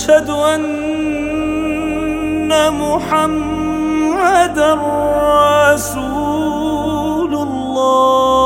أشهد أن محمد رسول الله.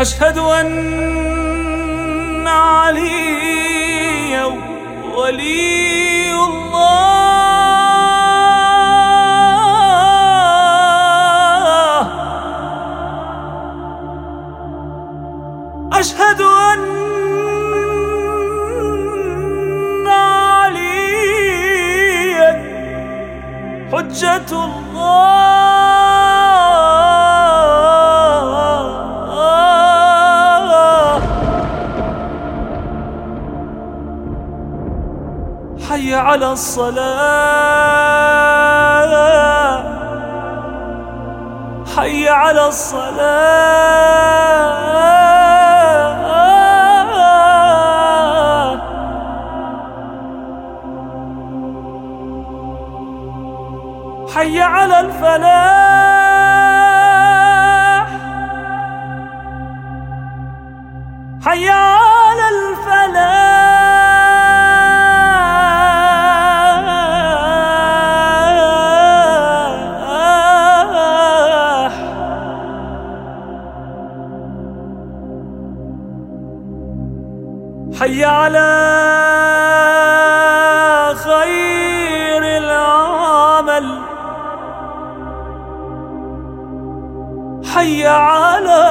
أشهد أن علي ولي على الصلاة. حي على الصلاة. حي على الفلاح. حي على خير العمل. حي على